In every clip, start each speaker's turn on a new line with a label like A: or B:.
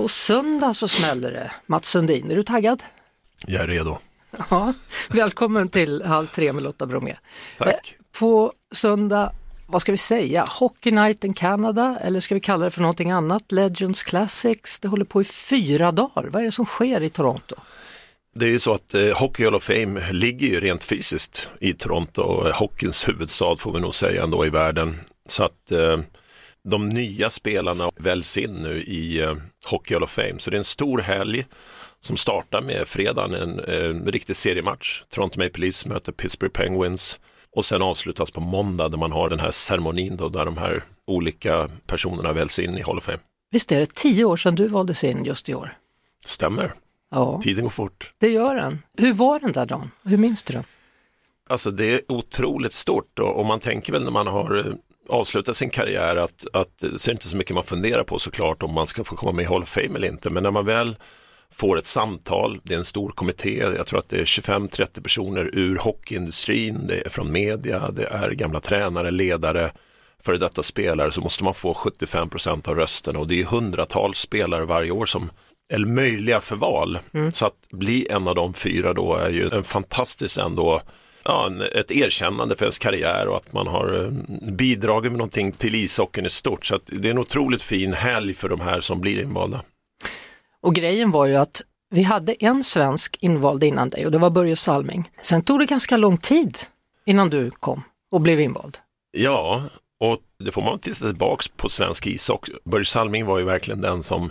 A: På söndag så smäller det. Mats Sundin, är du taggad?
B: Jag är redo.
A: Ja, välkommen till Halv tre med Lotta Bromé.
B: Tack.
A: Eh, På söndag, vad ska vi säga, Hockey Night in Canada eller ska vi kalla det för någonting annat? Legends Classics, det håller på i fyra dagar. Vad är det som sker i Toronto?
B: Det är ju så att eh, Hockey Hall of Fame ligger ju rent fysiskt i Toronto, hockeyns huvudstad får vi nog säga ändå i världen. Så att eh, de nya spelarna väljs in nu i Hockey Hall of Fame. Så det är en stor helg som startar med fredagen, en eh, riktig seriematch. Toronto Maple Leafs möter Pittsburgh Penguins och sen avslutas på måndag där man har den här ceremonin då, där de här olika personerna väljs in i Hall of Fame.
A: Visst är det tio år sedan du valdes in just i år?
B: Stämmer,
A: Ja,
B: tiden går fort.
A: det gör den. Hur var den där dagen? Hur minns du den?
B: Alltså det är otroligt stort och, och man tänker väl när man har avslutat sin karriär att, att så är det inte så mycket man funderar på såklart om man ska få komma med i Hall of Fame eller inte. Men när man väl får ett samtal, det är en stor kommitté, jag tror att det är 25-30 personer ur hockeyindustrin, det är från media, det är gamla tränare, ledare, före detta spelare, så måste man få 75% av rösterna och det är hundratals spelare varje år som är möjliga för val. Så att bli en av de fyra då är ju en fantastisk ändå ja, ett erkännande för ens karriär och att man har eh, bidragit med någonting till ishockeyn i stort. Så det är en otroligt fin helg för de här som blir invalda.
A: Och grejen var ju att vi hade en svensk invald innan dig och det var Börje Salming. Sen tog det ganska lång tid innan du kom och blev invald.
B: Ja, och det får man titta tillbaks på svensk ishockey. Börje Salming var ju verkligen den som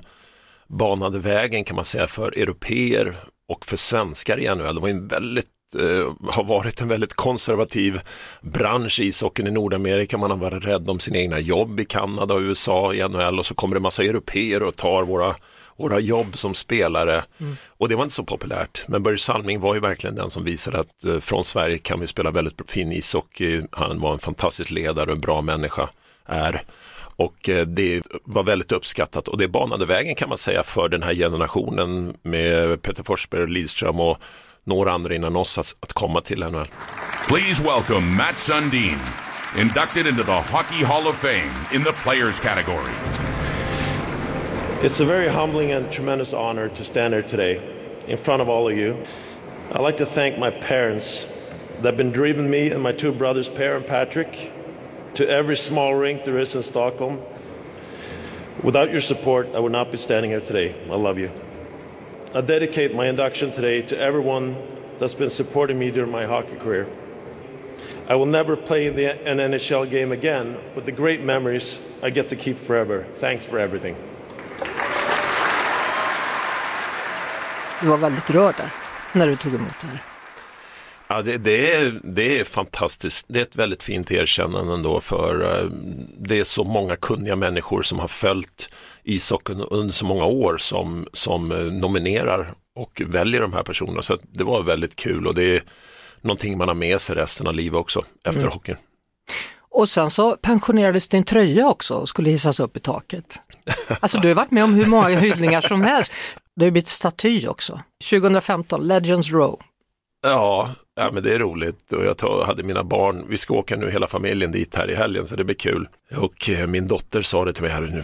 B: banade vägen kan man säga för europeer och för svenskar i NHL. Det var en väldigt eh, har varit en väldigt konservativ bransch i ishockeyn i Nordamerika. Man har varit rädd om sina egna jobb i Kanada och USA i NHL och så kommer det massa europeer och tar våra, våra jobb som spelare. Och det var inte så populärt. Men Börje Salming var ju verkligen den som visade att eh, från Sverige kan vi spela väldigt fin ishockey. Han var en fantastisk ledare och en bra människa. Är. Och eh, det var väldigt uppskattat och det banade vägen kan man säga för den här generationen med Peter Forsberg och Lidström och några andra innan oss att, att komma till NHL.
C: Please welcome Matt Sundin, inducted into the Hockey Hall of Fame in the Players category.
D: It's a very humbling and tremendous honor to stand here today in front of all of you. I'd like to thank my parents that have been driving me and my two brothers, Per and Patrick, to every small rink there is in Stockholm. Without your support, I would not be standing here today. I love you. I dedicate my induction today to everyone that's been supporting me during my hockey career. I will never play in the, an NHL game again, but the great memories I get to keep forever. Thanks for everything.
A: Du var väldigt rörd där när du tog emot det här.
B: Ja, det, det, är, det är fantastiskt. Det är ett väldigt fint erkännande ändå för eh, det är så många kunniga människor som har följt ishockeyn under så många år som, som eh, nominerar och väljer de här personerna. Så det var väldigt kul och det är någonting man har med sig resten av livet också efter hockeyn.
A: Och sen så pensionerades din tröja också och skulle hissas upp i taket. Alltså du har varit med om hur många hyllningar som helst. Det har blivit staty också. 2015, Legends Row.
B: Ja, ja, men det är roligt och jag tog, hade mina barn, vi ska åka nu hela familjen dit här i helgen så det blir kul. Och eh, min dotter sa det till mig här nu,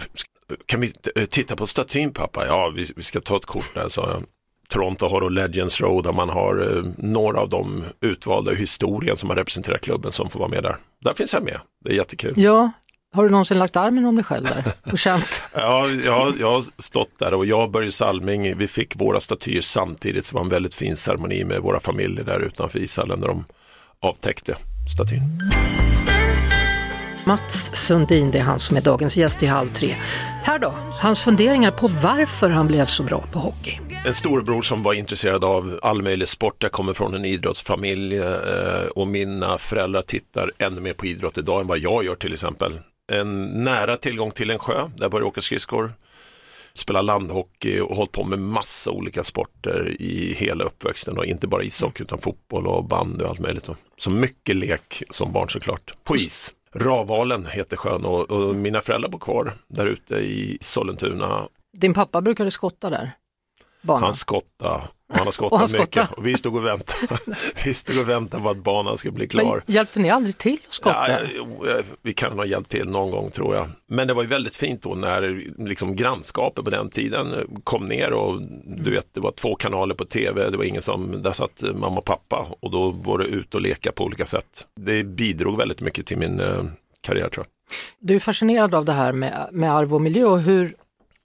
B: kan vi eh, titta på statyn pappa? Ja, vi, vi ska ta ett kort där, sa jag. Toronto har då Legends Road, där man har eh, några av de utvalda i historien som har representerat klubben som får vara med där. Där finns jag med, det är jättekul.
A: Ja, har du någonsin lagt armen om dig själv där och känt?
B: Ja, jag, jag har stått där och jag och Börje Salming, vi fick våra statyer samtidigt, det var en väldigt fin ceremoni med våra familjer där utanför ishallen när de avtäckte statyn.
A: Mats Sundin, det är han som är dagens gäst i Halv tre. Här då, hans funderingar på varför han blev så bra på hockey.
B: En storebror som var intresserad av all möjlig sport. Jag kommer från en idrottsfamilj eh, och mina föräldrar tittar ännu mer på idrott idag än vad jag gör till exempel. En nära tillgång till en sjö, där började jag åka skridskor. spelat landhockey och hållit på med massa olika sporter i hela uppväxten och inte bara ishockey utan fotboll och bandy och allt möjligt. Så mycket lek som barn såklart, på is. Ravalen heter sjön och, och mina föräldrar bor kvar där ute i Sollentuna.
A: Din pappa brukade skotta där? Banan.
B: Han skottade och han har skottat
A: Och han
B: mycket
A: skottade.
B: och vi stod och väntade. vi stod och väntade på att banan skulle bli klar.
A: Men hjälpte ni aldrig till att skotta?
B: Ja, vi kan ha hjälpt till någon gång tror jag. Men det var ju väldigt fint då när liksom grannskapet på den tiden kom ner och du vet det var två kanaler på tv, det var ingen som, där satt mamma och pappa och då var det ut och leka på olika sätt. Det bidrog väldigt mycket till min eh, karriär tror jag.
A: Du är fascinerad av det här med, med arv och miljö och hur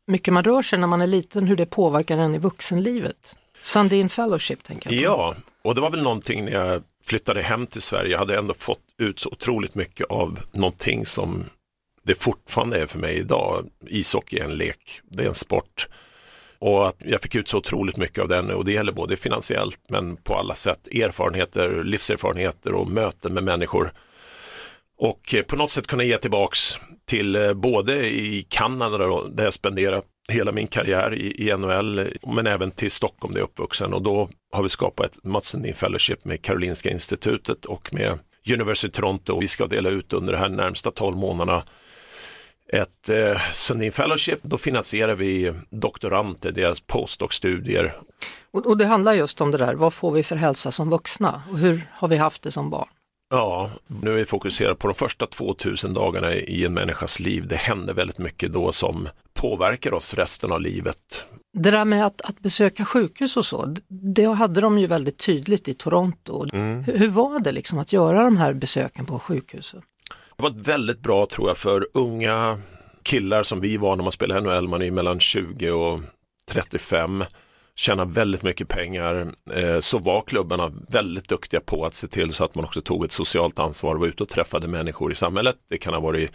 A: mycket man rör sig när man är liten, hur det påverkar en i vuxenlivet. Sundin Fellowship tänker jag på.
B: Ja, och det var väl någonting när jag flyttade hem till Sverige, jag hade ändå fått ut så otroligt mycket av någonting som det fortfarande är för mig idag. Ishockey är en lek, det är en sport. Och att jag fick ut så otroligt mycket av den och det gäller både finansiellt men på alla sätt erfarenheter, livserfarenheter och möten med människor. Och eh, på något sätt kunna ge tillbaks till eh, både i Kanada då, där jag spenderat hela min karriär i, i NHL men även till Stockholm där jag är uppvuxen och då har vi skapat ett Mats Sundin Fellowship med Karolinska institutet och med University Toronto. Vi ska dela ut under de här närmsta 12 månaderna ett eh, Sundin Fellowship. Då finansierar vi doktoranter, deras postdoc-studier.
A: Och, och det handlar just om det där, vad får vi för hälsa som vuxna och hur har vi haft det som barn?
B: Ja, nu är vi fokuserade på de första 2000 dagarna i en människas liv. Det händer väldigt mycket då som påverkar oss resten av livet.
A: Det där med att, att besöka sjukhus och så, det hade de ju väldigt tydligt i Toronto. Hur, hur var det liksom att göra de här besöken på sjukhuset?
B: Det var väldigt bra tror jag för unga killar som vi var när man spelade NHL, man är mellan 20 och 35, tjänar väldigt mycket pengar, eh, så var klubbarna väldigt duktiga på att se till så att man också tog ett socialt ansvar och var ute och träffade människor i samhället. Det kan ha varit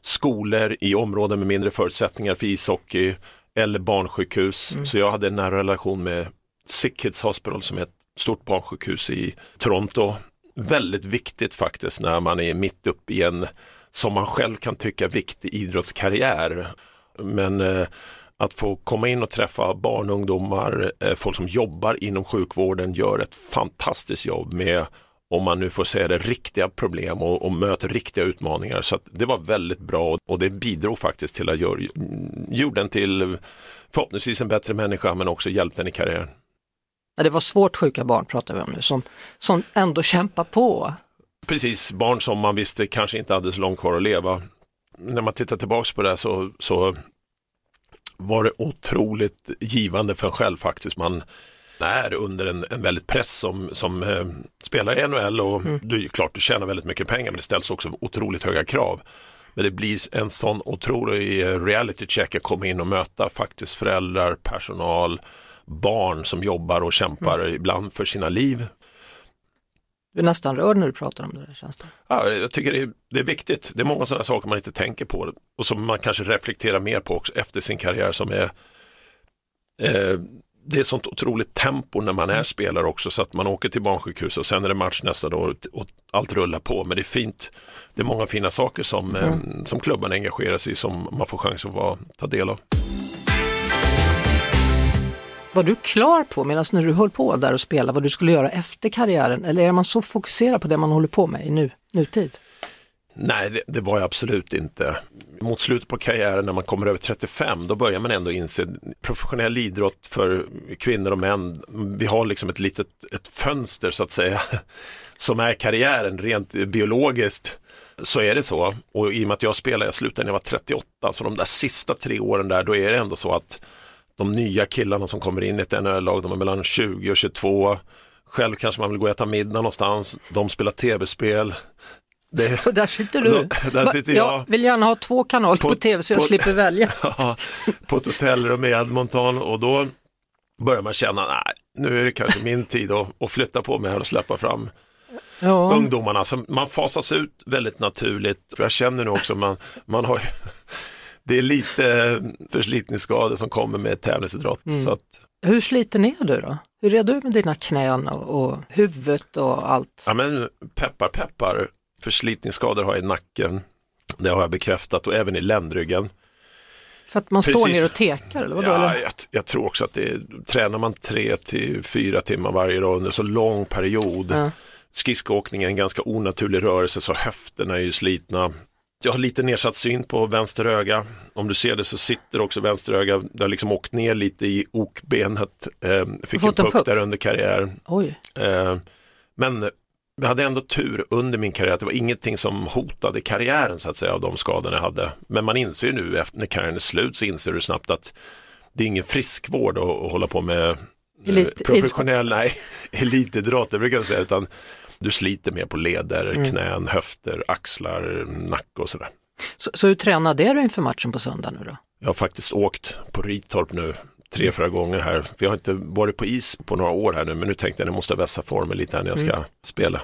B: skolor i områden med mindre förutsättningar för ishockey eller barnsjukhus. Så jag hade en nära relation med Sick Kids Hospital som är ett stort barnsjukhus i Toronto. Väldigt viktigt faktiskt när man är mitt uppe i en, som man själv kan tycka, viktig idrottskarriär. Men eh, att få komma in och träffa barn ungdomar, eh, folk som jobbar inom sjukvården gör ett fantastiskt jobb med om man nu får säga det, riktiga problem och, och möter riktiga utmaningar. Så det var väldigt bra och det bidrog faktiskt till att göra jorden till förhoppningsvis en bättre människa men också hjälpte en i karriären.
A: Det var svårt sjuka barn pratar vi om nu, som, som ändå kämpar på.
B: Precis, barn som man visste kanske inte hade så långt kvar att leva. När man tittar tillbaks på det så, så var det otroligt givande för en själv faktiskt. Man är under en, en väldigt press som, som eh, spelar i NHL och du, är klart du tjänar väldigt mycket pengar men det ställs också otroligt höga krav. Men det blir en sån otrolig eh, reality check att komma in och möta faktiskt föräldrar, personal, barn som jobbar och kämpar ibland för sina liv.
A: Du är nästan rörd när du pratar om det där känns det.
B: Ja, jag tycker det är, det är viktigt. Det är många sådana saker man inte tänker på och som man kanske reflekterar mer på också efter sin karriär som är eh, det är sånt otroligt tempo när man är spelare också så att man åker till barnsjukhus och sen är det match nästa dag och, allt rullar på. Men det är fint. Det är många fina saker som, eh, som klubben engagerar sig i som man får chans att vara, ta del av.
A: Var du klar på medan när du höll på där och spelade vad du skulle göra efter karriären eller är man så fokuserad på det man håller på med i nu, nutid?
B: Nej, det, det var jag absolut inte. Mot slutet på karriären när man kommer över 35, då börjar man ändå inse professionell idrott för kvinnor och män. Vi har liksom ett litet ett fönster så att säga som är karriären rent biologiskt. Så är det så och i och med att jag spelade, jag slutade när jag var 38, så de där sista tre åren där, då är det ändå så att de nya killarna som kommer in i ett NHL-lag, de är mellan 20 och 22. Själv kanske man vill gå och äta middag någonstans, de spelar tv-spel. Det,
A: Och där sitter du.
B: Då- där sitter jag.
A: vill gärna ha två kanaler på,
B: På-
A: tv så jag
B: på-
A: slipper välja.
B: Ja, på ett hotellrum i Edmonton och då börjar man känna, nej, nu är det kanske min tid att, att flytta på mig här och släppa fram
A: Ja.
B: ungdomarna. Så man fasas ut väldigt naturligt. För jag känner nu också, man, man har det är lite förslitningsskador som kommer med tävlingsidrott. Så att,
A: Hur sliten är du då? Hur är du med dina knän och, och huvudet och allt?
B: ja men peppar peppar, förslitningsskador har jag i nacken. Det har jag bekräftat och även i ländryggen.
A: För att man står
B: Precis.
A: ner och tekar eller vadå?
B: Ja,
A: eller?
B: jag, jag tror också att det är, tränar man tre till fyra timmar varje dag under så lång period.
A: Ja.
B: Skridskoåkning är en ganska onaturlig rörelse så höfterna är ju slitna. Jag har lite nedsatt syn på vänster öga. Om du ser det så sitter också vänster öga, det har liksom åkt ner lite i okbenet. Eh, fick en puck,
A: puck?
B: där under karriären. Eh, men jag hade ändå tur under min karriär att det var ingenting som hotade karriären så att säga av de skadorna jag hade. Men man inser nu efter när karriären är slut så inser du snabbt att det är ingen friskvård att, att hålla på med eh,
A: Elit-
B: professionell, nej, elitidrott, det brukar jag säga, utan du sliter mer på leder,
A: Mm.
B: knän, höfter, axlar, nacke och sådär.
A: så, så hur tränade du inför matchen på söndag nu då?
B: Jag har faktiskt åkt på Ritorp nu tre, fyra gånger här. För jag har inte varit på is på några år här nu, men nu tänkte jag att jag måste vässa formen lite här när jag ska
A: Mm.
B: spela.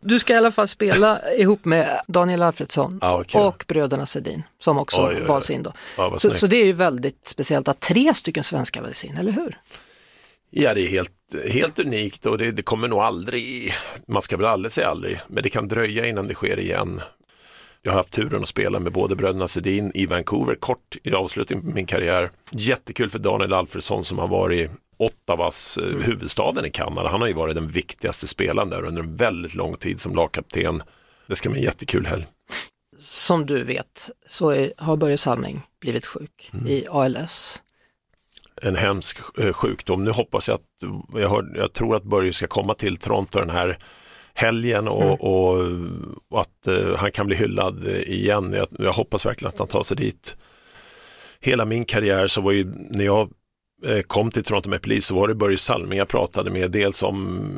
A: Du ska i alla fall spela ihop med Daniel Alfredsson
B: vad kul.
A: och bröderna Sedin som också
B: Oj, oj, oj.
A: valts in då.
B: Vad
A: Så, så det är ju väldigt speciellt att tre stycken svenskar väljs in, eller hur?
B: Ja, det är helt, helt unikt och det, det kommer nog aldrig, man ska väl aldrig säga aldrig, men det kan dröja innan det sker igen. Jag har haft turen att spela med både bröderna Sedin i Vancouver, kort i avslutningen på min karriär. Jättekul för Daniel Alfredsson som har varit Ottawas, eh, huvudstaden i Kanada. Han har ju varit den viktigaste spelaren där under en väldigt lång tid som lagkapten. Det ska bli en jättekul helg.
A: Som du vet så är, har Börje Salming blivit sjuk
B: Mm.
A: i ALS.
B: En hemsk eh, sjukdom. Nu hoppas jag att, jag, hör, jag tror att Börje ska komma till Toronto den här helgen och,
A: Mm.
B: och, och att eh, han kan bli hyllad igen. Jag, jag hoppas verkligen att han tar sig dit. Hela min karriär så var ju, när jag eh, kom till Toronto Maple Leafs så var det Börje Salming jag pratade med, dels om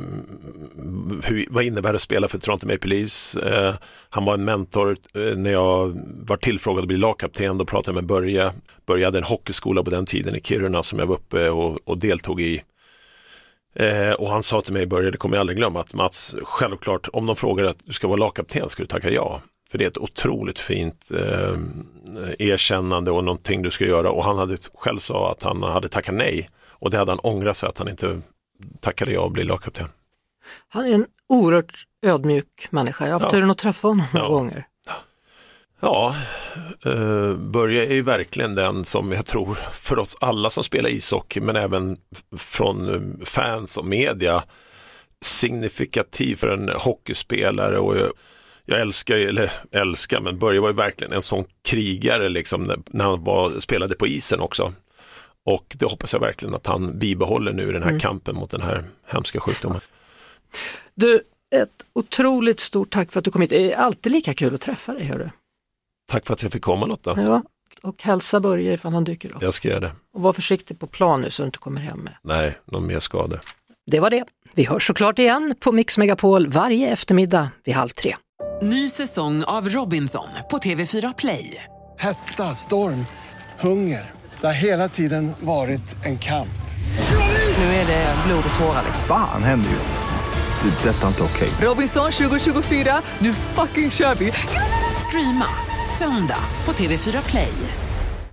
B: hur, vad innebär det att spela för Toronto Maple Leafs. Eh, han var en mentor eh, när jag var tillfrågad att bli lagkapten, då pratade jag med Börje. Börje hade en hockeyskola på den tiden i Kiruna som jag var uppe och, och deltog i. Eh, och han sa till mig i början, det kommer jag aldrig glömma, att Mats, självklart om de frågar att du ska vara lagkapten ska du tacka ja. För det är ett otroligt fint eh, erkännande och någonting du ska göra och han hade själv sa att han hade tackat nej och det hade han ångrat sig att han inte tackade ja och bli lagkapten.
A: Han är en oerhört ödmjuk människa. Jag har haft
B: Ja.
A: turen att träffa honom några
B: Ja.
A: gånger.
B: Ja, eh, Börje är ju verkligen den som jag tror för oss alla som spelar ishockey men även från eh, fans och media signifikativ för en hockeyspelare och jag, jag älskar, eller älskar, men Börje var ju verkligen en sån krigare liksom när, när han var, spelade på isen också. Och det hoppas jag verkligen att han bibehåller nu i den här kampen mot den här hemska sjukdomen.
A: Du, ett otroligt stort tack för att du kom hit. Det är alltid lika kul att träffa dig. Hörru.
B: Tack för att jag fick komma Lotta.
A: Ja. Och hälsa Börje ifall han dyker upp.
B: Jag ska göra det.
A: Och var försiktig på plan nu så du inte kommer hem med.
B: Nej, någon mer skador.
A: Det var det. Vi hörs såklart igen på Mix Megapol varje eftermiddag vid halv tre.
E: Ny säsong av Robinson på TV4 Play.
F: Hetta, storm, hunger. Det har hela tiden varit en kamp.
E: Nu är det blod och tårar. liksom.
G: Fan händer just det. Är detta inte okej.
E: Robinson 2024, nu fucking kör vi! Streama söndag på TV4 Play.